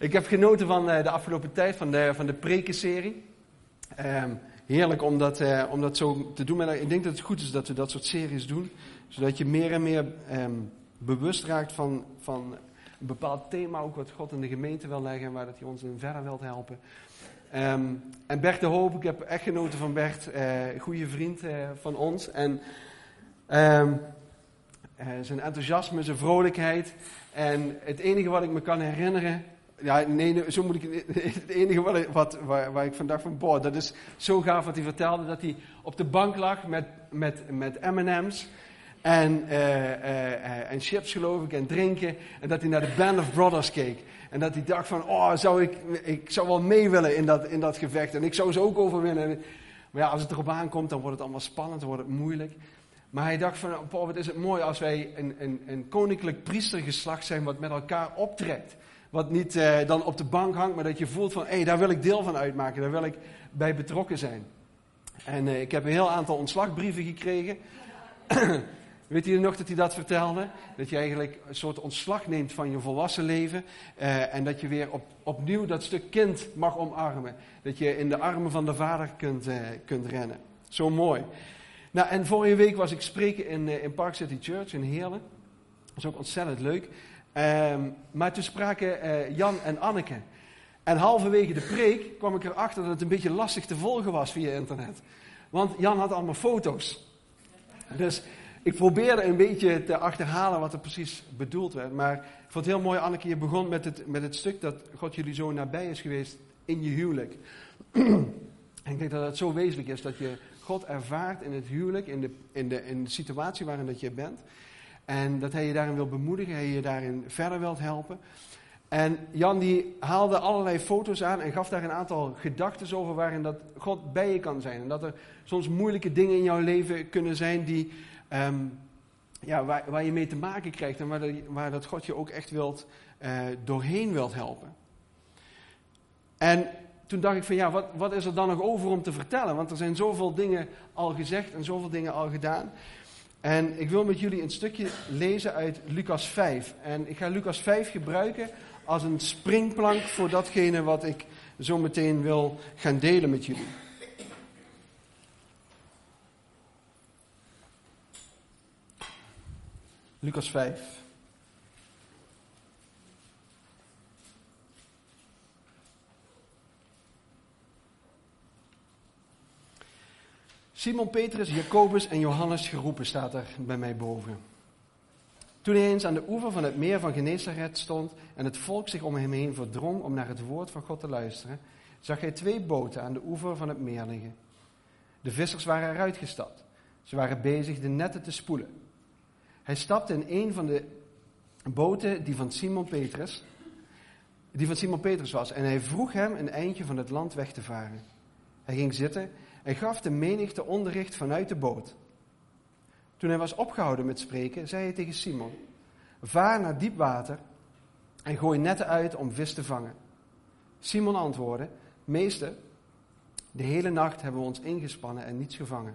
Ik heb genoten van eh, de afgelopen tijd, van de, van de prekenserie. Ehm, heerlijk om dat, eh, om dat zo te doen. Ik denk dat het goed is dat we dat soort series doen. Zodat je meer en meer ehm, bewust raakt van, van een bepaald thema. Ook wat God in de gemeente wil leggen en waar dat hij ons in verder wilt helpen. Ehm, en Bert de Hoop, ik heb echt genoten van Bert. Uh, goede vriend van ons. En zijn enthousiasme, zijn vrolijkheid. En het enige wat ik me kan herinneren ja, nee, zo moet ik. Het enige wat, wat waar, waar, ik van dacht van, boah, dat is zo gaaf wat hij vertelde. Dat hij op de bank lag met, met, met MM's. En, uh, uh, en chips, geloof ik, en drinken. En dat hij naar de Band of Brothers keek. En dat hij dacht van, oh, zou ik, ik zou wel mee willen in dat, in dat gevecht. En ik zou ze ook overwinnen. Maar ja, als het erop aankomt, dan wordt het allemaal spannend, dan wordt het moeilijk. Maar hij dacht van, oh, wat is het mooi als wij een, een, een koninklijk priestergeslacht zijn wat met elkaar optrekt. Wat niet eh, dan op de bank hangt, maar dat je voelt van, hé, hey, daar wil ik deel van uitmaken, daar wil ik bij betrokken zijn. En eh, ik heb een heel aantal ontslagbrieven gekregen. Weet je nog dat hij dat vertelde? Dat je eigenlijk een soort ontslag neemt van je volwassen leven. Uh, en dat je weer op, opnieuw dat stuk kind mag omarmen. Dat je in de armen van de vader kunt, kunt rennen. Zo mooi. Nou, en vorige week was ik spreken in, in Park City Church in Heerlen. Dat is ook ontzettend leuk. Um, maar toen spraken uh, Jan en Anneke. En halverwege de preek kwam ik erachter dat het een beetje lastig te volgen was via internet. Want Jan had allemaal foto's. Dus ik probeerde een beetje te achterhalen wat er precies bedoeld werd. Maar ik vond het heel mooi, Anneke, je begon met het, met het stuk dat God jullie zo nabij is geweest in je huwelijk. en ik denk dat het zo wezenlijk is dat je God ervaart in het huwelijk, in de, in de, in de situatie waarin dat je bent. En dat hij je daarin wil bemoedigen, hij je daarin verder wilt helpen. En Jan die haalde allerlei foto's aan en gaf daar een aantal gedachten over waarin dat God bij je kan zijn. En dat er soms moeilijke dingen in jouw leven kunnen zijn die, um, ja, waar, waar, je mee te maken krijgt en waar, waar dat God je ook echt wilt, uh, doorheen wilt helpen. En toen dacht ik van ja, wat, wat is er dan nog over om te vertellen? Want er zijn zoveel dingen al gezegd en zoveel dingen al gedaan. En ik wil met jullie een stukje lezen uit Lucas 5. En ik ga Lucas 5 gebruiken als een springplank voor datgene wat ik zo meteen wil gaan delen met jullie. Lucas 5. Simon Petrus, Jacobus en Johannes geroepen staat er bij mij boven. Toen hij eens aan de oever van het meer van Genesaret stond en het volk zich om hem heen verdrong om naar het woord van God te luisteren, zag hij twee boten aan de oever van het meer liggen. De vissers waren eruit gestapt. Ze waren bezig de netten te spoelen. Hij stapte in een van de boten die van Simon Petrus, die van Simon Petrus was, en hij vroeg hem een eindje van het land weg te varen. Hij ging zitten en gaf de menigte onderricht vanuit de boot. Toen hij was opgehouden met spreken, zei hij tegen Simon: Vaar naar diep water en gooi netten uit om vis te vangen. Simon antwoordde: Meester, de hele nacht hebben we ons ingespannen en niets gevangen.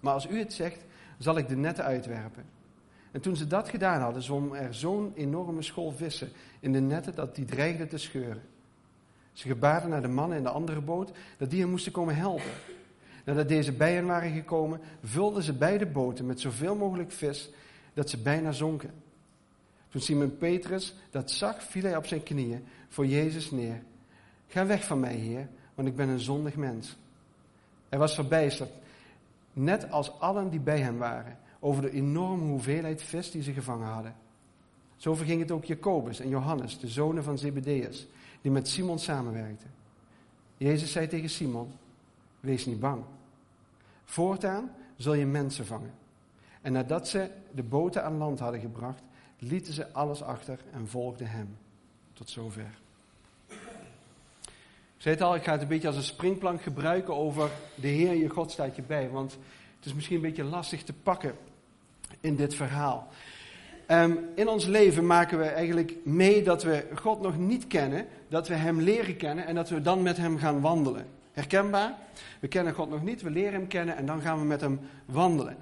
Maar als u het zegt, zal ik de netten uitwerpen. En toen ze dat gedaan hadden, zwom er zo'n enorme school vissen in de netten dat die dreigden te scheuren. Ze gebaarden naar de mannen in de andere boot dat die hem moesten komen helpen. Nadat deze bij hen waren gekomen, vulden ze beide boten met zoveel mogelijk vis dat ze bijna zonken. Toen Simon Petrus dat zag, viel hij op zijn knieën voor Jezus neer. Ga weg van mij, Heer, want ik ben een zondig mens. Hij was verbijsterd, net als allen die bij hem waren, over de enorme hoeveelheid vis die ze gevangen hadden. Zo verging het ook Jacobus en Johannes, de zonen van Zebedeus die met Simon samenwerkte. Jezus zei tegen Simon: Wees niet bang. Voortaan zul je mensen vangen. En nadat ze de boten aan land hadden gebracht, lieten ze alles achter en volgden hem. Tot zover. Ik zei het al, ik ga het een beetje als een springplank gebruiken over de Heer je God staat je bij. Want het is misschien een beetje lastig te pakken in dit verhaal. Um, in ons leven maken we eigenlijk mee dat we God nog niet kennen, dat we Hem leren kennen en dat we dan met Hem gaan wandelen. Herkenbaar? We kennen God nog niet, we leren Hem kennen en dan gaan we met Hem wandelen.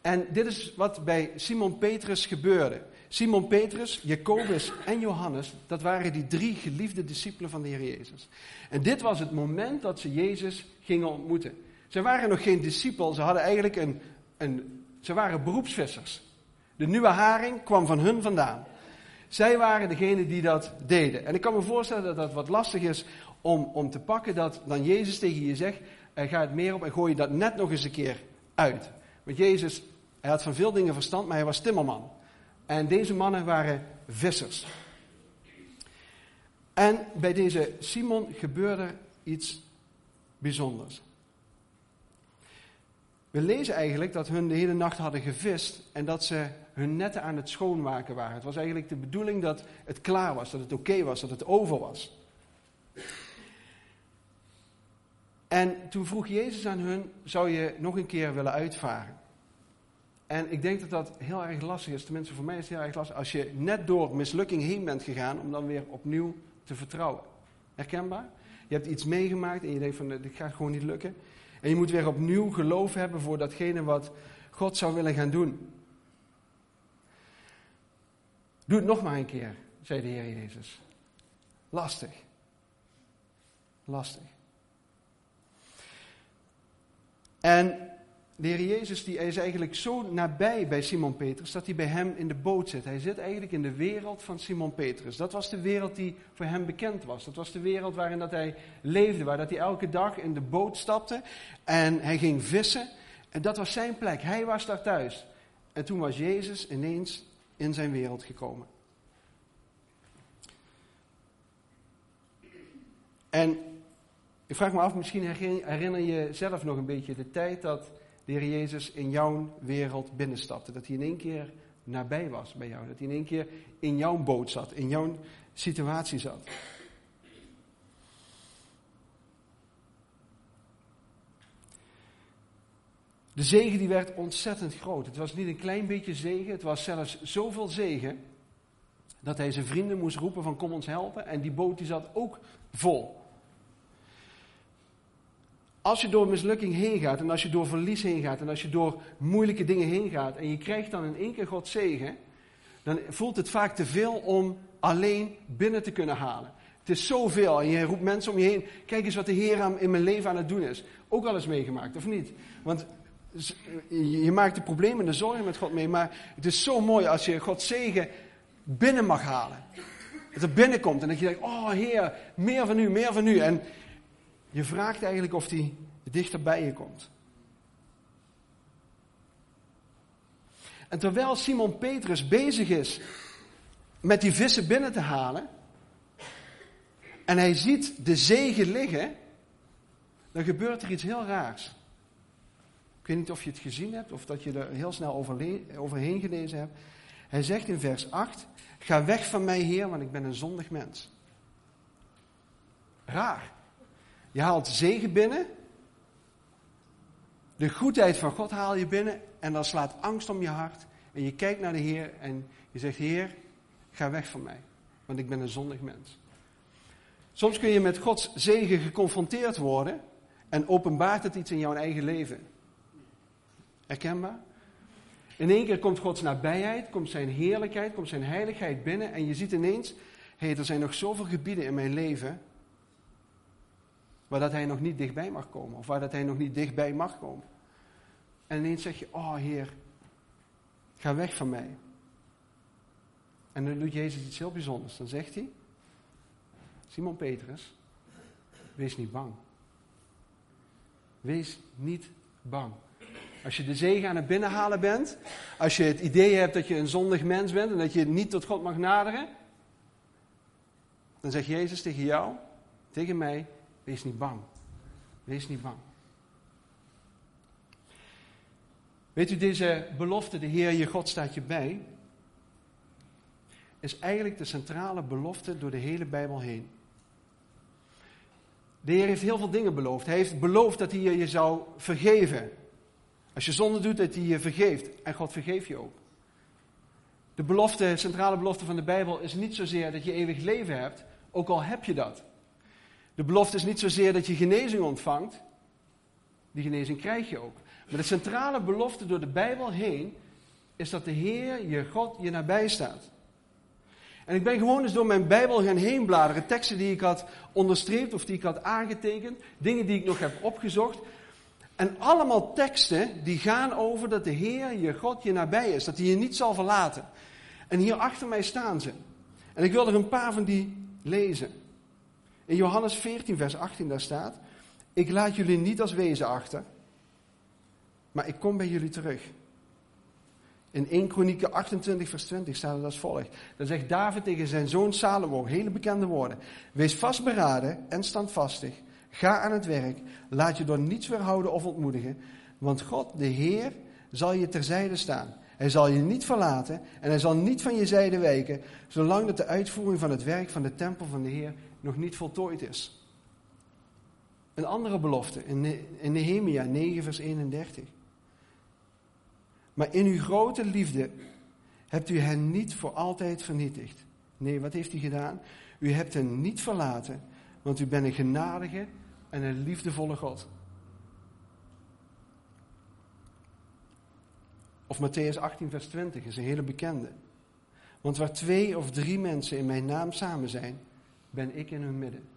En dit is wat bij Simon Petrus gebeurde. Simon Petrus, Jacobus en Johannes, dat waren die drie geliefde discipelen van de Heer Jezus. En dit was het moment dat ze Jezus gingen ontmoeten. Ze waren nog geen discipel, ze hadden eigenlijk een, een ze waren beroepsvissers. De nieuwe haring kwam van hun vandaan. Zij waren degene die dat deden. En ik kan me voorstellen dat dat wat lastig is om, om te pakken dat dan Jezus tegen je zegt, ga het meer op en gooi je dat net nog eens een keer uit. Want Jezus, hij had van veel dingen verstand, maar hij was timmerman. En deze mannen waren vissers. En bij deze Simon gebeurde iets bijzonders. We lezen eigenlijk dat hun de hele nacht hadden gevist en dat ze hun netten aan het schoonmaken waren. Het was eigenlijk de bedoeling dat het klaar was, dat het oké was, dat het over was. En toen vroeg Jezus aan hun, zou je nog een keer willen uitvaren? En ik denk dat dat heel erg lastig is. Tenminste, voor mij is het heel erg lastig. Als je net door mislukking heen bent gegaan, om dan weer opnieuw te vertrouwen. Herkenbaar? Je hebt iets meegemaakt en je denkt van, dit gaat gewoon niet lukken. En je moet weer opnieuw geloof hebben voor datgene wat God zou willen gaan doen. Doe het nog maar een keer, zei de Heer Jezus. Lastig. Lastig. En de Heer Jezus die is eigenlijk zo nabij bij Simon Petrus dat hij bij hem in de boot zit. Hij zit eigenlijk in de wereld van Simon Petrus. Dat was de wereld die voor hem bekend was. Dat was de wereld waarin dat hij leefde, waar dat hij elke dag in de boot stapte en hij ging vissen. En dat was zijn plek. Hij was daar thuis. En toen was Jezus ineens in zijn wereld gekomen. En ik vraag me af, misschien herinner je zelf nog een beetje de tijd dat de Heer Jezus in jouw wereld binnenstapte. Dat hij in één keer nabij was bij jou. Dat hij in één keer in jouw boot zat, in jouw situatie zat. De zegen die werd ontzettend groot. Het was niet een klein beetje zegen, het was zelfs zoveel zegen dat hij zijn vrienden moest roepen van kom ons helpen. En die boot die zat ook vol. Als je door mislukking heen gaat en als je door verlies heen gaat en als je door moeilijke dingen heen gaat en je krijgt dan in één keer God zegen, dan voelt het vaak te veel om alleen binnen te kunnen halen. Het is zoveel en je roept mensen om je heen, kijk eens wat de Heer in mijn leven aan het doen is. Ook al eens meegemaakt, of niet? Want je maakt de problemen en de zorgen met God mee, maar het is zo mooi als je God zegen binnen mag halen. Dat er binnenkomt en dat je denkt, oh Heer, meer van u, meer van u. En je vraagt eigenlijk of hij dichter bij je komt. En terwijl Simon Petrus bezig is met die vissen binnen te halen, en hij ziet de zegen liggen, dan gebeurt er iets heel raars. Weet niet of je het gezien hebt of dat je er heel snel overheen gelezen hebt. Hij zegt in vers 8: Ga weg van mij, Heer, want ik ben een zondig mens. Raar. Je haalt zegen binnen. De goedheid van God haal je binnen. En dan slaat angst om je hart. En je kijkt naar de Heer en je zegt: Heer, ga weg van mij. Want ik ben een zondig mens. Soms kun je met Gods zegen geconfronteerd worden. En openbaart het iets in jouw eigen leven. Herkenbaar? In één keer komt Gods nabijheid, komt zijn heerlijkheid, komt zijn heiligheid binnen. En je ziet ineens: hé, er zijn nog zoveel gebieden in mijn leven waar dat hij nog niet dichtbij mag komen. Of waar dat hij nog niet dichtbij mag komen. En ineens zeg je, oh Heer, ga weg van mij. En dan doet Jezus iets heel bijzonders. Dan zegt hij, Simon Petrus, wees niet bang. Wees niet bang. Als je de zegen aan het binnenhalen bent, als je het idee hebt dat je een zondig mens bent en dat je niet tot God mag naderen, dan zegt Jezus tegen jou, tegen mij, Wees niet bang. Wees niet bang. Weet u, deze belofte, de Heer je God staat je bij, is eigenlijk de centrale belofte door de hele Bijbel heen. De Heer heeft heel veel dingen beloofd. Hij heeft beloofd dat hij je zou vergeven. Als je zonde doet, dat hij je vergeeft. En God vergeeft je ook. De belofte, centrale belofte van de Bijbel is niet zozeer dat je eeuwig leven hebt, ook al heb je dat. De belofte is niet zozeer dat je genezing ontvangt. Die genezing krijg je ook. Maar de centrale belofte door de Bijbel heen is dat de Heer, je God, je nabij staat. En ik ben gewoon eens door mijn Bijbel gaan heen bladeren. Teksten die ik had onderstreept of die ik had aangetekend. Dingen die ik nog heb opgezocht. En allemaal teksten die gaan over dat de Heer, je God, je nabij is. Dat hij je niet zal verlaten. En hier achter mij staan ze. En ik wil er een paar van die lezen. In Johannes 14, vers 18, daar staat: Ik laat jullie niet als wezen achter, maar ik kom bij jullie terug. In 1 Kronieken 28, vers 20 staat het als volgt. Dan zegt David tegen zijn zoon Salomo, hele bekende woorden. Wees vastberaden en standvastig. Ga aan het werk. Laat je door niets weerhouden of ontmoedigen. Want God, de Heer, zal je terzijde staan. Hij zal je niet verlaten en hij zal niet van je zijde wijken, zolang dat de uitvoering van het werk van de tempel van de Heer nog niet voltooid is. Een andere belofte in Nehemia 9, vers 31. Maar in uw grote liefde hebt u hen niet voor altijd vernietigd. Nee, wat heeft hij gedaan? U hebt hen niet verlaten, want u bent een genadige en een liefdevolle God. Of Matthäus 18, vers 20 is een hele bekende. Want waar twee of drie mensen in mijn naam samen zijn, ben ik in hun midden.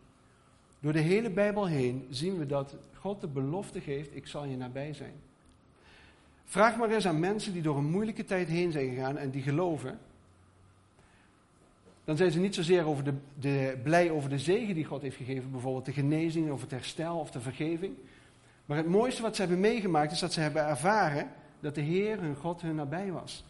Door de hele Bijbel heen zien we dat God de belofte geeft: ik zal je nabij zijn. Vraag maar eens aan mensen die door een moeilijke tijd heen zijn gegaan en die geloven. Dan zijn ze niet zozeer over de, de, blij over de zegen die God heeft gegeven, bijvoorbeeld de genezing of het herstel of de vergeving. Maar het mooiste wat ze hebben meegemaakt is dat ze hebben ervaren dat de Heer, hun God, hun nabij was.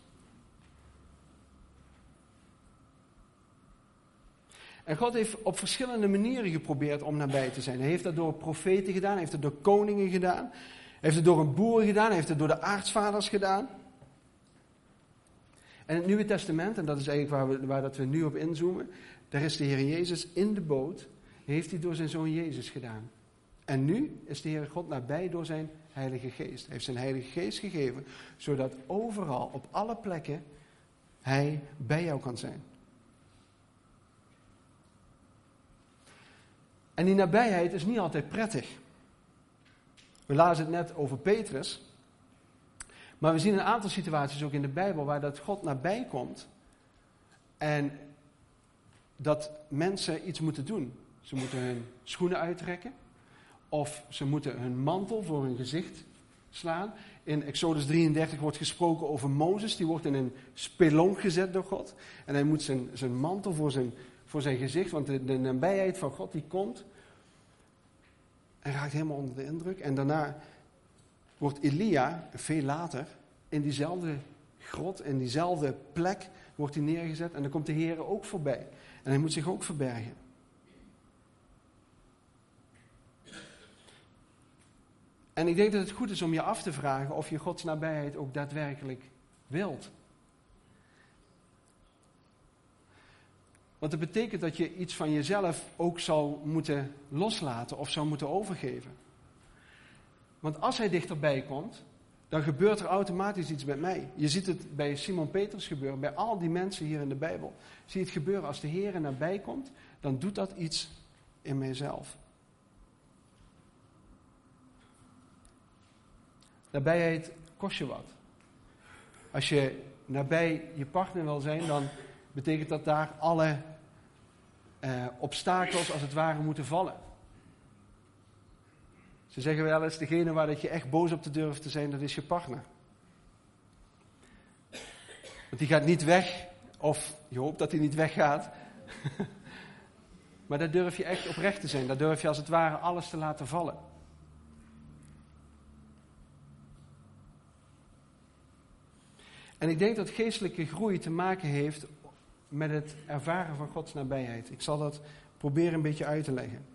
En God heeft op verschillende manieren geprobeerd om nabij te zijn. Hij heeft dat door profeten gedaan, hij heeft het door koningen gedaan, hij heeft het door een boer gedaan, hij heeft het door de aartsvaders gedaan. En het Nieuwe Testament, en dat is eigenlijk waar, we, waar dat we nu op inzoomen, daar is de Heer Jezus in de boot, heeft hij door zijn zoon Jezus gedaan. En nu is de Heer God nabij door zijn Heilige Geest. Hij heeft zijn Heilige Geest gegeven, zodat overal, op alle plekken, Hij bij jou kan zijn. En die nabijheid is niet altijd prettig. We lazen het net over Petrus. Maar we zien een aantal situaties ook in de Bijbel waar dat God nabij komt. En dat mensen iets moeten doen. Ze moeten hun schoenen uittrekken. Of ze moeten hun mantel voor hun gezicht slaan. In Exodus 33 wordt gesproken over Mozes. Die wordt in een spelonk gezet door God. En hij moet zijn, zijn mantel voor zijn, voor zijn gezicht. Want de, de nabijheid van God die komt. En raakt helemaal onder de indruk. En daarna wordt Elia, veel later, in diezelfde grot, in diezelfde plek, wordt hij neergezet. En dan komt de Heer ook voorbij. En hij moet zich ook verbergen. En ik denk dat het goed is om je af te vragen of je Gods nabijheid ook daadwerkelijk wilt. Want dat betekent dat je iets van jezelf ook zal moeten loslaten of zou moeten overgeven. Want als hij dichterbij komt, dan gebeurt er automatisch iets met mij. Je ziet het bij Simon Petrus gebeuren, bij al die mensen hier in de Bijbel. Zie je het gebeuren als de Heer er nabij komt, dan doet dat iets in mijzelf. Nabijheid kost je wat. Als je nabij je partner wil zijn, dan betekent dat daar alle eh, obstakels als het ware moeten vallen. Ze zeggen wel eens, degene waar dat je echt boos op te durven te zijn, dat is je partner. Want die gaat niet weg, of je hoopt dat hij niet weggaat. maar daar durf je echt oprecht te zijn. Daar durf je als het ware alles te laten vallen. En ik denk dat geestelijke groei te maken heeft met het ervaren van Gods nabijheid. Ik zal dat proberen een beetje uit te leggen.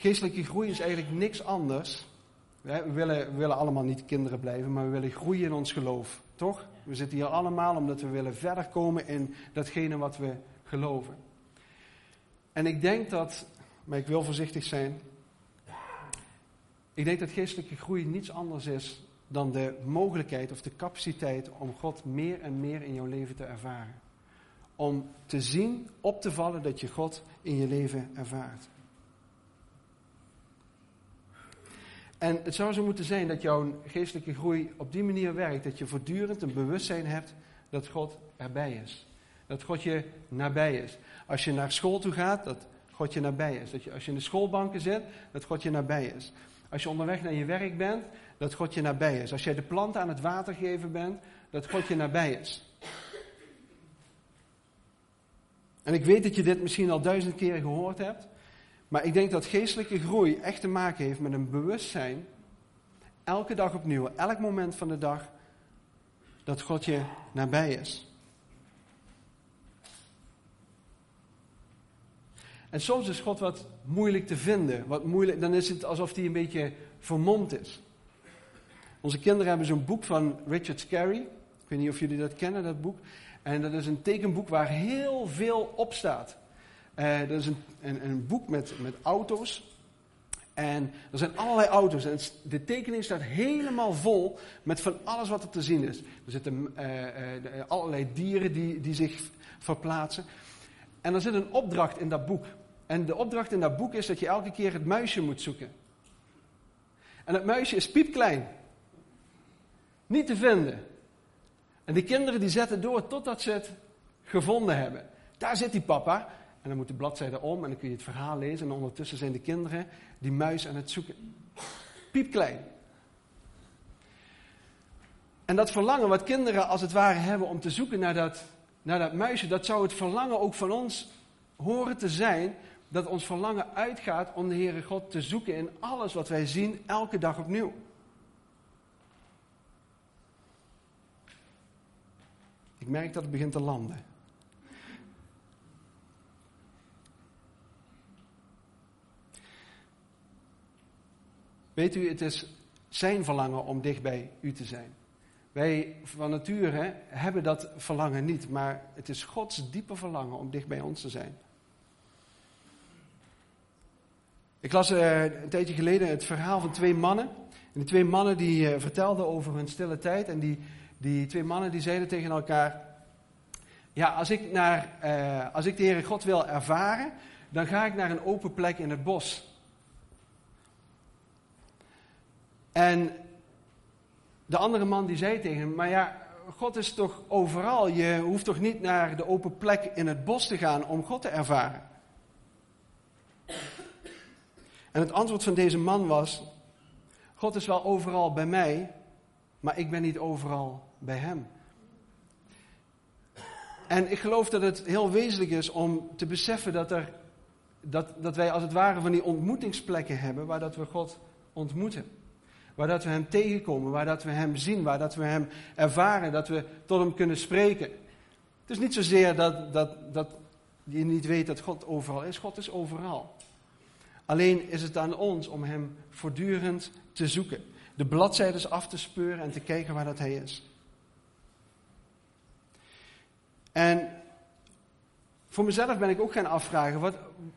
Geestelijke groei is eigenlijk niks anders. We willen, willen allemaal niet kinderen blijven, maar we willen groeien in ons geloof. Toch? We zitten hier allemaal omdat we willen verder komen in datgene wat we geloven. En ik denk dat, maar ik wil voorzichtig zijn. Ik denk dat geestelijke groei niets anders is dan de mogelijkheid of de capaciteit om God meer en meer in jouw leven te ervaren. Om te zien, op te vallen dat je God in je leven ervaart. En het zou zo moeten zijn dat jouw geestelijke groei op die manier werkt. Dat je voortdurend een bewustzijn hebt dat God erbij is. Dat God je nabij is. Als je naar school toe gaat, dat God je nabij is. Dat je, als je in de schoolbanken zit, dat God je nabij is. Als je onderweg naar je werk bent, dat God je nabij is. Als jij de planten aan het water geven bent, dat God je nabij is. En ik weet dat je dit misschien al duizend keer gehoord hebt. Maar ik denk dat geestelijke groei echt te maken heeft met een bewustzijn. Elke dag opnieuw, elk moment van de dag. Dat God je nabij is. En soms is God wat moeilijk te vinden. Wat moeilijk, dan is het alsof hij een beetje vermomd is. Onze kinderen hebben zo'n boek van Richard Scarry. Ik weet niet of jullie dat kennen, dat boek. En dat is een tekenboek waar heel veel op staat. Uh, dat is een, een, een, boek met, met auto's. En er zijn allerlei auto's. En de tekening staat helemaal vol met van alles wat er te zien is. Er zitten uh, uh, allerlei dieren die, die zich verplaatsen. En er zit een opdracht in dat boek. En de opdracht in dat boek is dat je elke keer het muisje moet zoeken. En het muisje is piepklein. Niet te vinden. En die kinderen die zetten door totdat ze het gevonden hebben. Daar zit die papa. En dan moet de bladzijde om en dan kun je het verhaal lezen. En ondertussen zijn de kinderen die muis aan het zoeken. Piepklein. En dat verlangen wat kinderen als het ware hebben om te zoeken naar dat, naar dat muisje, dat zou het verlangen ook van ons horen te zijn. Dat ons verlangen uitgaat om de Heere God te zoeken in alles wat wij zien, elke dag opnieuw. Ik merk dat het begint te landen. Weet u, het is zijn verlangen om dicht bij u te zijn. Wij van nature hebben dat verlangen niet, maar het is Gods diepe verlangen om dicht bij ons te zijn. Ik las uh, een tijdje geleden het verhaal van twee mannen. En die twee mannen die uh, vertelden over hun stille tijd. En die, die twee mannen die zeiden tegen elkaar: Ja, als ik, naar, uh, als ik de Heere God wil ervaren, dan ga ik naar een open plek in het bos. En de andere man die zei tegen hem: Maar ja, God is toch overal? Je hoeft toch niet naar de open plek in het bos te gaan om God te ervaren? En het antwoord van deze man was: God is wel overal bij mij, maar ik ben niet overal bij Hem. En ik geloof dat het heel wezenlijk is om te beseffen dat, er, dat, dat wij als het ware van die ontmoetingsplekken hebben waar dat we God ontmoeten. Waar dat we Hem tegenkomen, waar dat we Hem zien, waar dat we Hem ervaren, dat we tot Hem kunnen spreken. Het is niet zozeer dat, dat, dat je niet weet dat God overal is. God is overal. Alleen is het aan ons om Hem voortdurend te zoeken. De bladzijden af te speuren en te kijken waar dat Hij is. En voor mezelf ben ik ook gaan afvragen, wat,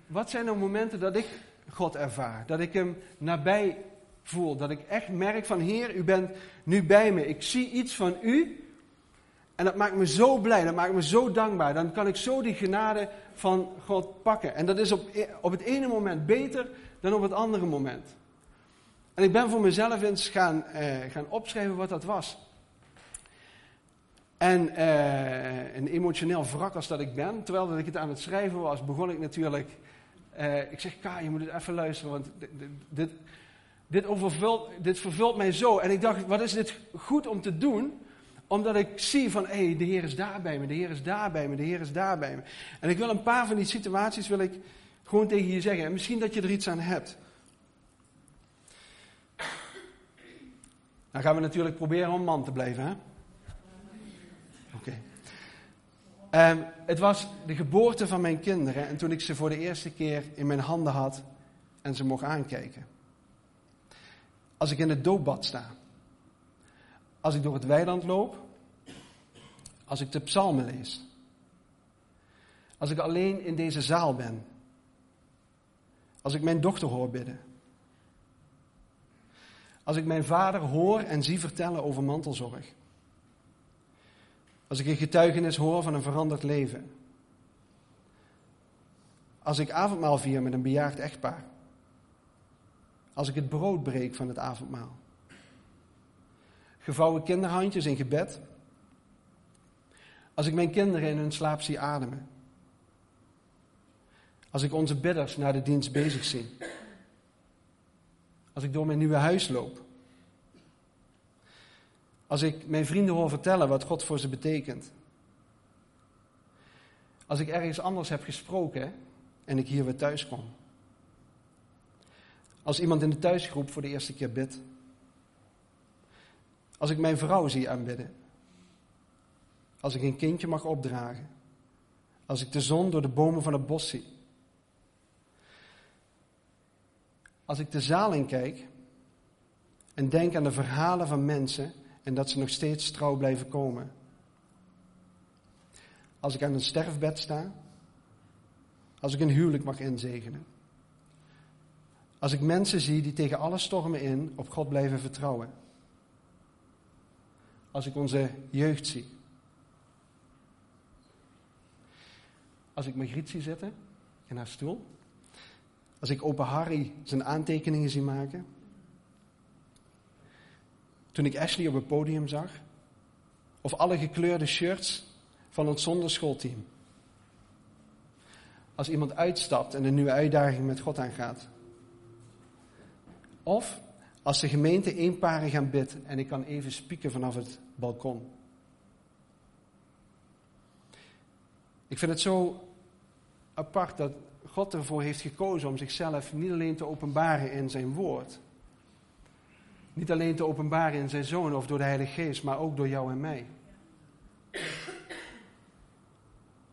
wat zijn nou momenten dat ik God ervaar? Dat ik Hem nabij voel. Dat ik echt merk van Heer, U bent nu bij me. Ik zie iets van U. En dat maakt me zo blij, dat maakt me zo dankbaar. Dan kan ik zo die genade van God pakken. En dat is op, op het ene moment beter dan op het andere moment. En ik ben voor mezelf eens gaan, eh, gaan opschrijven wat dat was. En eh, een emotioneel wrak als dat ik ben, terwijl dat ik het aan het schrijven was, begon ik natuurlijk. Uh, ik zeg, Ka, je moet het even luisteren, want dit, dit, overvult, dit vervult mij zo. En ik dacht, wat is dit goed om te doen? Omdat ik zie van, hé, hey, de Heer is daar bij me, de Heer is daar bij me, de Heer is daar bij me. En ik wil een paar van die situaties wil ik gewoon tegen je zeggen. En misschien dat je er iets aan hebt. Dan gaan we natuurlijk proberen om man te blijven, hè? Oké. Um, het was de geboorte van mijn kinderen en toen ik ze voor de eerste keer in mijn handen had en ze mocht aankijken. Als ik in het doopbad sta. Als ik door het weiland loop. Als ik de psalmen lees. Als ik alleen in deze zaal ben. Als ik mijn dochter hoor bidden. Als ik mijn vader hoor en zie vertellen over mantelzorg. Als ik een getuigenis hoor van een veranderd leven. Als ik avondmaal vier met een bejaagd echtpaar. Als ik het brood breek van het avondmaal. Gevouwen kinderhandjes in gebed. Als ik mijn kinderen in hun slaap zie ademen. Als ik onze bidders naar de dienst bezig zie. Als ik door mijn nieuwe huis loop. Als ik mijn vrienden hoor vertellen wat God voor ze betekent. Als ik ergens anders heb gesproken en ik hier weer thuis kom. Als iemand in de thuisgroep voor de eerste keer bidt. Als ik mijn vrouw zie aanbidden. Als ik een kindje mag opdragen. Als ik de zon door de bomen van het bos zie. Als ik de zaal in kijk en denk aan de verhalen van mensen en dat ze nog steeds trouw blijven komen. Als ik aan een sterfbed sta. Als ik een huwelijk mag inzegenen. Als ik mensen zie die tegen alle stormen in op God blijven vertrouwen. Als ik onze jeugd zie. Als ik Margriet zie zitten in haar stoel. Als ik opa Harry zijn aantekeningen zie maken. Toen ik Ashley op het podium zag. Of alle gekleurde shirts van ons zonderschoolteam. Als iemand uitstapt en een nieuwe uitdaging met God aangaat. Of als de gemeente eenparen gaan bidden en ik kan even spieken vanaf het balkon. Ik vind het zo apart dat God ervoor heeft gekozen om zichzelf niet alleen te openbaren in zijn woord. Niet alleen te openbaren in zijn zoon of door de Heilige Geest, maar ook door jou en mij.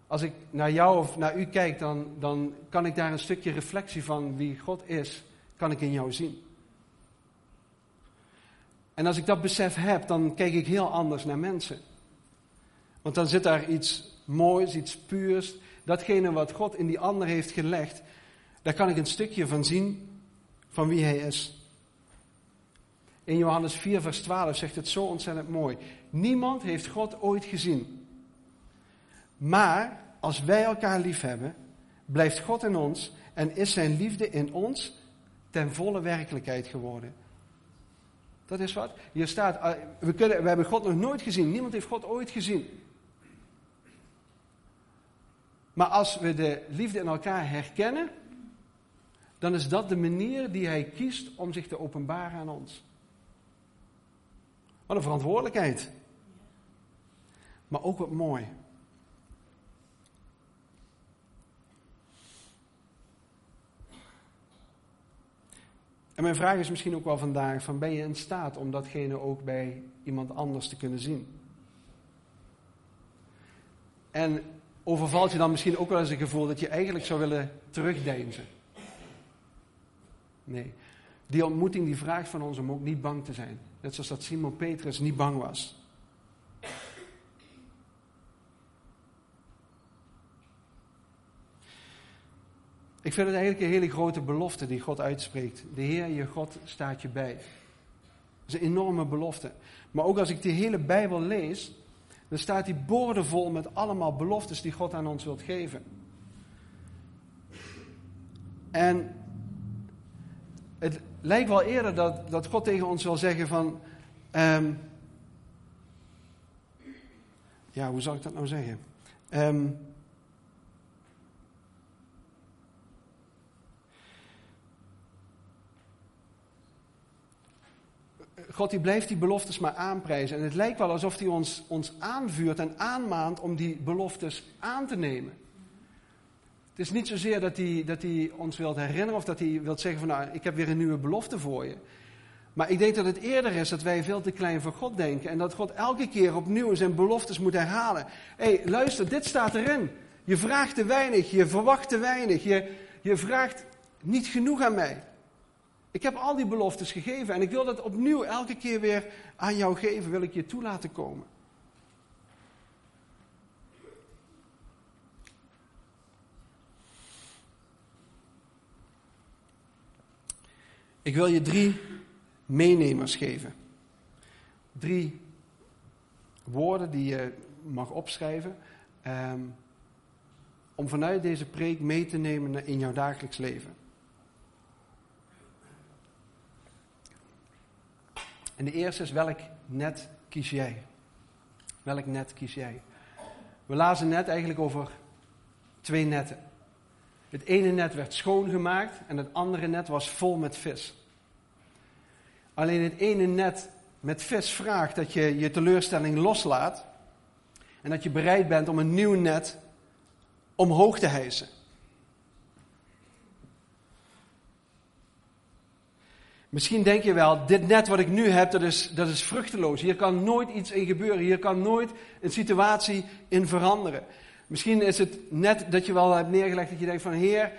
Als ik naar jou of naar u kijk, dan, dan kan ik daar een stukje reflectie van wie God is, kan ik in jou zien. En als ik dat besef heb, dan kijk ik heel anders naar mensen. Want dan zit daar iets moois, iets puurs. Datgene wat God in die ander heeft gelegd, daar kan ik een stukje van zien van wie hij is. In Johannes 4, vers 12 zegt het zo ontzettend mooi. Niemand heeft God ooit gezien. Maar als wij elkaar lief hebben, blijft God in ons en is zijn liefde in ons ten volle werkelijkheid geworden. Dat is wat. Hier staat, eh, we, kunnen, we hebben God nog nooit gezien. Niemand heeft God ooit gezien. Maar als we de liefde in elkaar herkennen, dan is dat de manier die Hij kiest om zich te openbaren aan ons. Wat een verantwoordelijkheid. Maar ook wat mooi. En mijn vraag is misschien ook wel vandaag: van ben je in staat om datgene ook bij iemand anders te kunnen zien? En overvalt je dan misschien ook wel eens een gevoel dat je eigenlijk zou willen terugdeinzen? Nee. Die ontmoeting die vraagt van ons om ook niet bang te zijn. Net zoals dat Simon Petrus niet bang was. Ik vind het eigenlijk een hele grote belofte die God uitspreekt. De Heer, je God, staat je bij. Dat is een enorme belofte. Maar ook als ik die hele Bijbel lees, dan staat die boordevol met allemaal beloftes die God aan ons wilt geven. En het lijkt wel eerder dat, dat God tegen ons wil zeggen van, um, ja, hoe zal ik dat nou zeggen? Um, God die blijft die beloftes maar aanprijzen. En het lijkt wel alsof hij ons, ons aanvuurt en aanmaant om die beloftes aan te nemen. Het is niet zozeer dat hij, dat hij ons wilt herinneren of dat hij wilt zeggen van nou, ik heb weer een nieuwe belofte voor je. Maar ik denk dat het eerder is dat wij veel te klein voor God denken. En dat God elke keer opnieuw zijn beloftes moet herhalen. Hé, hey, luister, dit staat erin. Je vraagt te weinig, je verwacht te weinig, je, je vraagt niet genoeg aan mij. Ik heb al die beloftes gegeven en ik wil dat opnieuw elke keer weer aan jou geven, wil ik je toe laten komen. Ik wil je drie meenemers geven. Drie woorden die je mag opschrijven. Um, om vanuit deze preek mee te nemen in jouw dagelijks leven. En de eerste is welk net kies jij? Welk net kies jij? We lazen net eigenlijk over twee netten. Het ene net werd schoongemaakt en het andere net was vol met vis. Alleen het ene net met vis vraagt dat je je teleurstelling loslaat en dat je bereid bent om een nieuw net omhoog te hijsen. Misschien denk je wel, dit net wat ik nu heb, dat is, dat is vruchteloos. Hier kan nooit iets in gebeuren. Hier kan nooit een situatie in veranderen. Misschien is het net dat je wel hebt neergelegd dat je denkt van, Heer,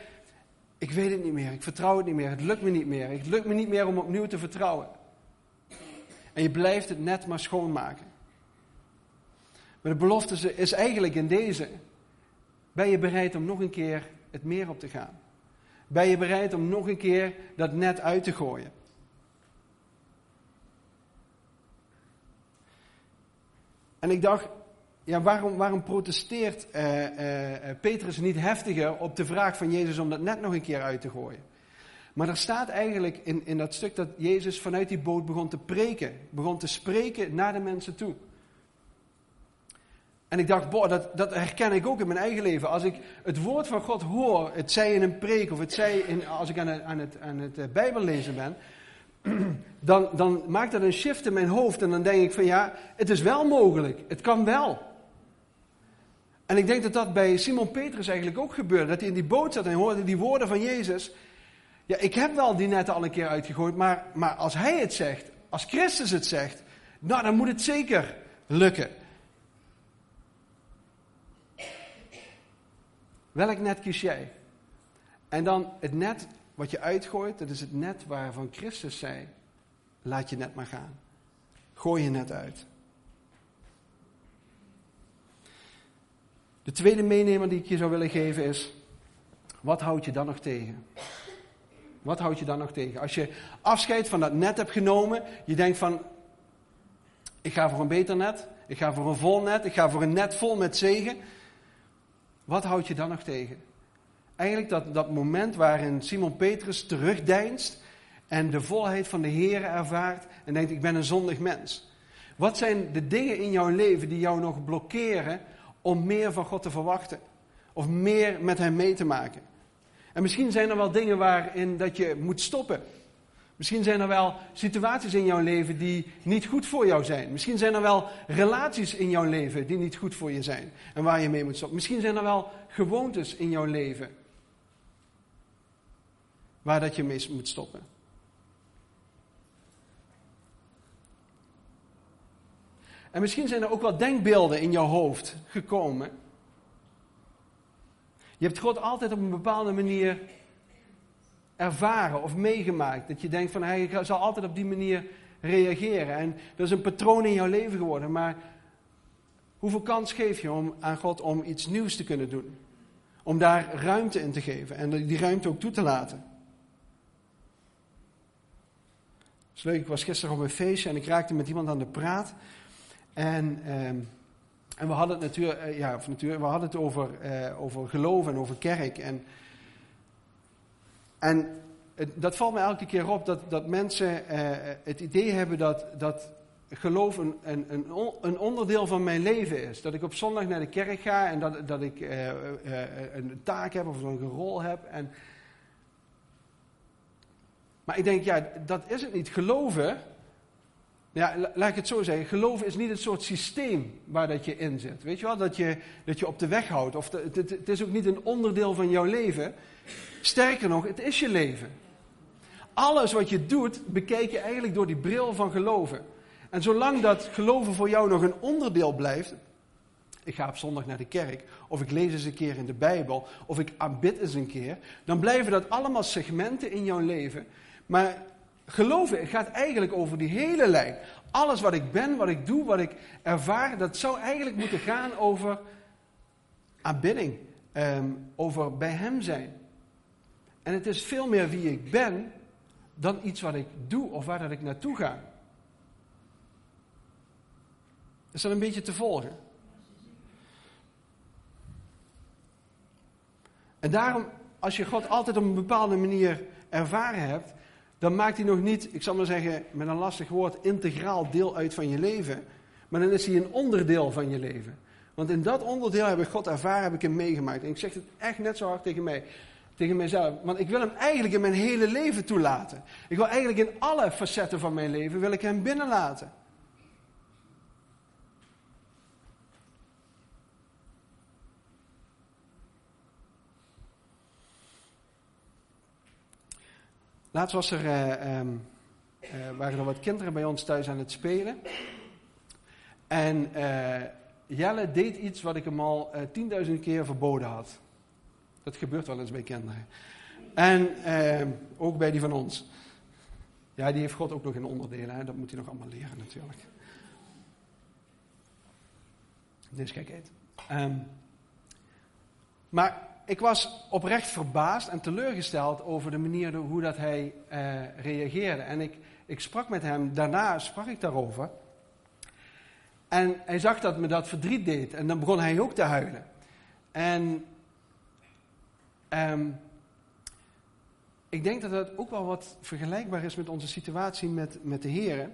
ik weet het niet meer. Ik vertrouw het niet meer. Het lukt me niet meer. Het lukt me niet meer om opnieuw te vertrouwen. En je blijft het net maar schoonmaken. Maar de belofte is eigenlijk in deze. Ben je bereid om nog een keer het meer op te gaan? Ben je bereid om nog een keer dat net uit te gooien? En ik dacht, ja, waarom, waarom protesteert uh, uh, Petrus niet heftiger op de vraag van Jezus om dat net nog een keer uit te gooien? Maar er staat eigenlijk in, in dat stuk dat Jezus vanuit die boot begon te preken, begon te spreken naar de mensen toe. En ik dacht, boh, dat, dat herken ik ook in mijn eigen leven. Als ik het woord van God hoor, het zij in een preek of het zij in, als ik aan het, aan het, aan het Bijbellezen ben, dan, dan maakt dat een shift in mijn hoofd. En dan denk ik van ja, het is wel mogelijk. Het kan wel. En ik denk dat dat bij Simon Petrus eigenlijk ook gebeurde. Dat hij in die boot zat en hoorde die woorden van Jezus. Ja, ik heb wel die net al een keer uitgegooid, maar, maar als hij het zegt, als Christus het zegt, nou dan moet het zeker lukken. Welk net kies jij? En dan het net wat je uitgooit, dat is het net waarvan Christus zei: laat je net maar gaan. Gooi je net uit. De tweede meenemer die ik je zou willen geven is: wat houd je dan nog tegen? Wat houd je dan nog tegen? Als je afscheid van dat net hebt genomen, je denkt van: ik ga voor een beter net, ik ga voor een vol net, ik ga voor een net vol met zegen. Wat houd je dan nog tegen? Eigenlijk dat, dat moment waarin Simon Petrus terugdeinst en de volheid van de Heer ervaart en denkt: Ik ben een zondig mens. Wat zijn de dingen in jouw leven die jou nog blokkeren om meer van God te verwachten? Of meer met Hem mee te maken? En misschien zijn er wel dingen waarin dat je moet stoppen. Misschien zijn er wel situaties in jouw leven die niet goed voor jou zijn. Misschien zijn er wel relaties in jouw leven die niet goed voor je zijn en waar je mee moet stoppen. Misschien zijn er wel gewoontes in jouw leven waar dat je mee moet stoppen. En misschien zijn er ook wel denkbeelden in jouw hoofd gekomen. Je hebt God altijd op een bepaalde manier ervaren of meegemaakt. Dat je denkt van hij zal altijd op die manier reageren. En dat is een patroon in jouw leven geworden. Maar hoeveel kans geef je om, aan God om iets nieuws te kunnen doen? Om daar ruimte in te geven en die ruimte ook toe te laten. Leuk, ik was gisteren op een feestje en ik raakte met iemand aan de praat. En, ehm, en we hadden het natuurlijk, eh, ja, natuurlijk, we hadden het over, uh, over geloof en over kerk. En, en dat valt me elke keer op dat, dat mensen uh, het idee hebben dat, dat geloof een, een, een, onderdeel van mijn leven is. Dat ik op zondag naar de kerk ga en dat, dat ik een taak heb of een rol heb. En, maar ik denk, ja, dat is het niet. Geloven, ja, laat ik het zo zeggen. Geloven is niet het soort systeem waar dat je in zit. Weet je wel, dat je, dat je op de weg houdt. Of het, het is ook niet een onderdeel van jouw leven. Sterker nog, het is je leven. Alles wat je doet, bekijk je eigenlijk door die bril van geloven. En zolang dat geloven voor jou nog een onderdeel blijft, ik ga op zondag naar de kerk, of ik lees eens een keer in de Bijbel, of ik aanbid eens een keer, dan blijven dat allemaal segmenten in jouw leven maar geloven gaat eigenlijk over die hele lijn. Alles wat ik ben, wat ik doe, wat ik ervaar, dat zou eigenlijk moeten gaan over aanbidding. Ehm, over bij Hem zijn. En het is veel meer wie ik ben dan iets wat ik doe of waar dat ik naartoe ga. Is dat een beetje te volgen? En daarom, als je God altijd op een bepaalde manier ervaren hebt, dan maakt hij nog niet, ik zal maar zeggen met een lastig woord, integraal deel uit van je leven. Maar dan is hij een onderdeel van je leven. Want in dat onderdeel heb ik God ervaren, heb ik hem meegemaakt. En ik zeg het echt net zo hard tegen mij, tegen mijzelf. Want ik wil hem eigenlijk in mijn hele leven toelaten. Ik wil eigenlijk in alle facetten van mijn leven, wil ik hem binnenlaten. Laatst was er, uh, waren er wat kinderen bij ons thuis aan het spelen. En uh, Jelle deed iets wat ik hem al tienduizend keer verboden had. Dat gebeurt wel eens bij kinderen. En ehm, ook bij die van ons. Ja, die heeft God ook nog in onderdelen. Hè? Dat moet hij nog allemaal leren natuurlijk. Dus kijk uit. Um, maar ik was oprecht verbaasd en teleurgesteld over de manier hoe dat hij uh, reageerde. En ik, ik sprak met hem, daarna sprak ik daarover. En hij zag dat me dat verdriet deed. En dan begon hij ook te huilen. En um, ik denk dat dat ook wel wat vergelijkbaar is met onze situatie met, met de Heer.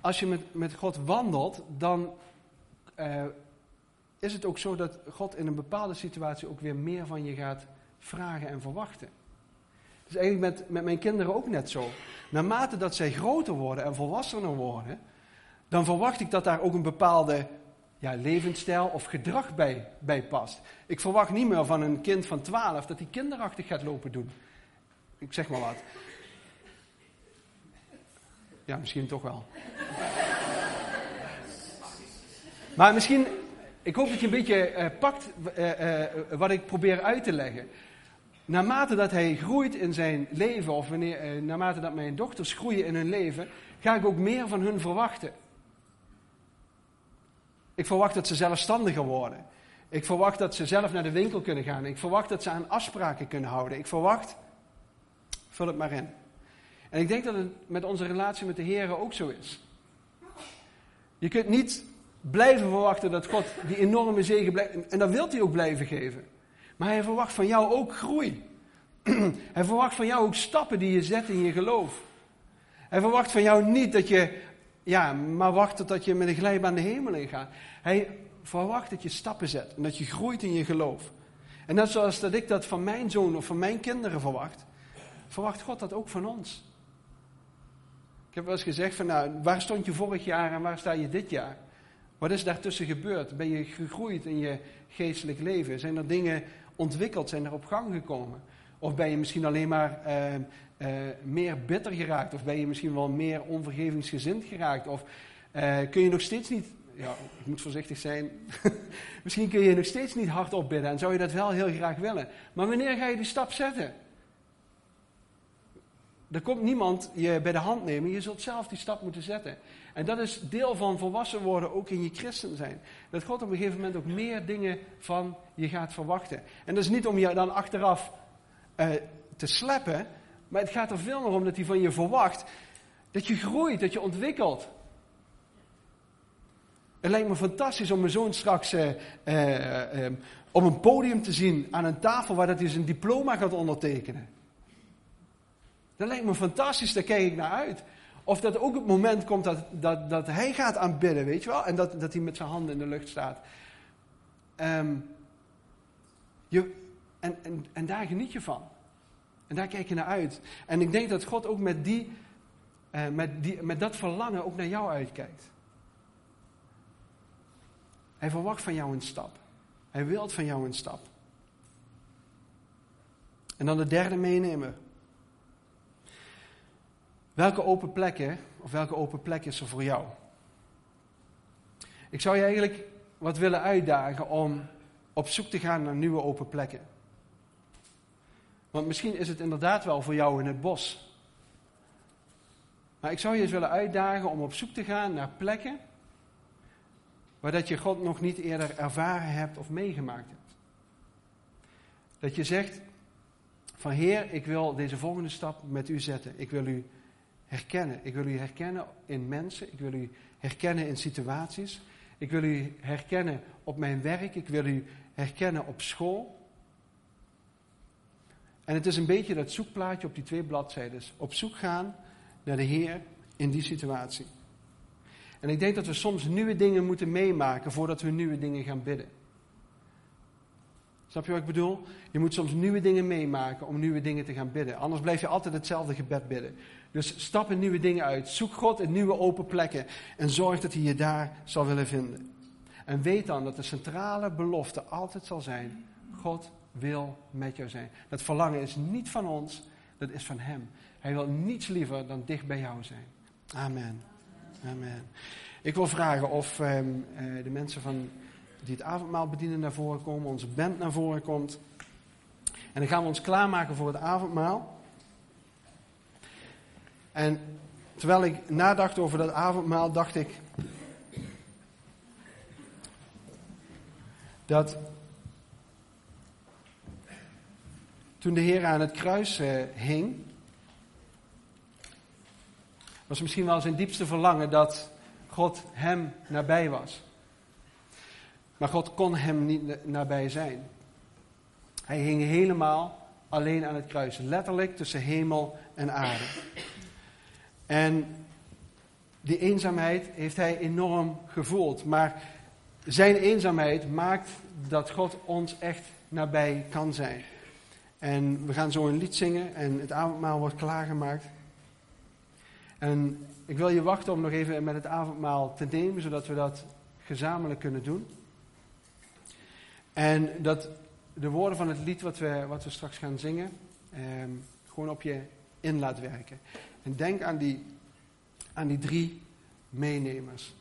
Als je met, met God wandelt, dan uh, is het ook zo dat God in een bepaalde situatie ook weer meer van je gaat vragen en verwachten. Dus eigenlijk met, met mijn kinderen ook net zo. Naarmate dat zij groter worden en volwassener worden, dan verwacht ik dat daar ook een bepaalde ja, levensstijl of gedrag bij, bij past. Ik verwacht niet meer van een kind van 12 dat hij kinderachtig gaat lopen doen. Ik zeg maar wat. Ja, misschien toch wel. Maar misschien, ik hoop dat je een beetje uh, pakt uh, uh, wat ik probeer uit te leggen. Naarmate dat hij groeit in zijn leven, of wanneer, naarmate dat mijn dochters groeien in hun leven, ga ik ook meer van hun verwachten. Ik verwacht dat ze zelfstandiger worden. Ik verwacht dat ze zelf naar de winkel kunnen gaan. Ik verwacht dat ze aan afspraken kunnen houden. Ik verwacht, vul het maar in. En ik denk dat het met onze relatie met de Heer ook zo is. Je kunt niet blijven verwachten dat God die enorme zegen blijft. En dat wilt hij ook blijven geven. Maar hij verwacht van jou ook groei. hij verwacht van jou ook stappen die je zet in je geloof. Hij verwacht van jou niet dat je ja, maar wacht totdat je met een glijbaan de hemel in gaat. Hij verwacht dat je stappen zet en dat je groeit in je geloof. En net zoals dat ik dat van mijn zoon of van mijn kinderen verwacht, verwacht God dat ook van ons. Ik heb wel eens gezegd van nou, waar stond je vorig jaar en waar sta je dit jaar? Wat is daartussen gebeurd? Ben je gegroeid in je geestelijk leven? Zijn er dingen ontwikkeld? Zijn er op gang gekomen? Of ben je misschien alleen maar uh, uh, meer bitter geraakt? Of ben je misschien wel meer onvergevingsgezind geraakt? Of uh, kun je nog steeds niet, ja, ik moet voorzichtig zijn, misschien kun je nog steeds niet hardop bidden en zou je dat wel heel graag willen. Maar wanneer ga je die stap zetten? Er komt niemand je bij de hand nemen, je zult zelf die stap moeten zetten. En dat is deel van volwassen worden, ook in je christen zijn. Dat God op een gegeven moment ook meer dingen van je gaat verwachten. En dat is niet om je dan achteraf uh, te sleppen, maar het gaat er veel meer om dat hij van je verwacht dat je groeit, dat je ontwikkelt. Het lijkt me fantastisch om mijn zoon straks uh, uh, um, op een podium te zien aan een tafel waar dat hij zijn diploma gaat ondertekenen. Dat lijkt me fantastisch, daar kijk ik naar uit. Of dat ook het moment komt dat, dat, dat hij gaat aanbidden, weet je wel? En dat, dat hij met zijn handen in de lucht staat. Um, je, en, en, en daar geniet je van. En daar kijk je naar uit. En ik denk dat God ook met, die, uh, met, die, met dat verlangen ook naar jou uitkijkt. Hij verwacht van jou een stap. Hij wil van jou een stap. En dan de derde meenemen. Welke open plekken, of welke open plek is er voor jou? Ik zou je eigenlijk wat willen uitdagen om op zoek te gaan naar nieuwe open plekken. Want misschien is het inderdaad wel voor jou in het bos. Maar ik zou je eens willen uitdagen om op zoek te gaan naar plekken waar dat je God nog niet eerder ervaren hebt of meegemaakt hebt. Dat je zegt van Heer, ik wil deze volgende stap met u zetten. Ik wil u herkennen. Ik wil u herkennen in mensen. Ik wil u herkennen in situaties. Ik wil u herkennen op mijn werk. Ik wil u herkennen op school. En het is een beetje dat zoekplaatje op die twee bladzijden. Op zoek gaan naar de Heer in die situatie. En ik denk dat we soms nieuwe dingen moeten meemaken voordat we nieuwe dingen gaan bidden. Snap je wat ik bedoel? Je moet soms nieuwe dingen meemaken om nieuwe dingen te gaan bidden. Anders blijf je altijd hetzelfde gebed bidden. Dus stap in nieuwe dingen uit. Zoek God in nieuwe open plekken. En zorg dat hij je daar zal willen vinden. En weet dan dat de centrale belofte altijd zal zijn: God wil met jou zijn. Dat verlangen is niet van ons, dat is van Hem. Hij wil niets liever dan dicht bij jou zijn. Amen. Amen. Ik wil vragen of ehm, eh, de mensen van, die het avondmaal bedienen naar voren komen, onze band naar voren komt. En dan gaan we ons klaarmaken voor het avondmaal. En terwijl ik nadacht over dat avondmaal, dacht ik dat toen de Heer aan het kruis eh, hing, was misschien wel zijn diepste verlangen dat God hem nabij was. Maar God kon hem niet nabij zijn. Hij hing helemaal alleen aan het kruis, letterlijk tussen hemel en aarde. En die eenzaamheid heeft hij enorm gevoeld. Maar zijn eenzaamheid maakt dat God ons echt nabij kan zijn. En we gaan zo een lied zingen en het avondmaal wordt klaargemaakt. En ik wil je wachten om nog even met het avondmaal te nemen, zodat we dat gezamenlijk kunnen doen. En dat de woorden van het lied wat we, wat we straks gaan zingen, ehm, gewoon op je in laat werken. En denk aan die, aan die drie meenemers.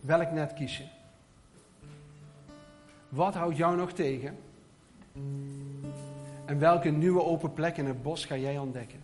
Welk net kies je? Wat houdt jou nog tegen? En welke nieuwe open plek in het bos ga jij ontdekken?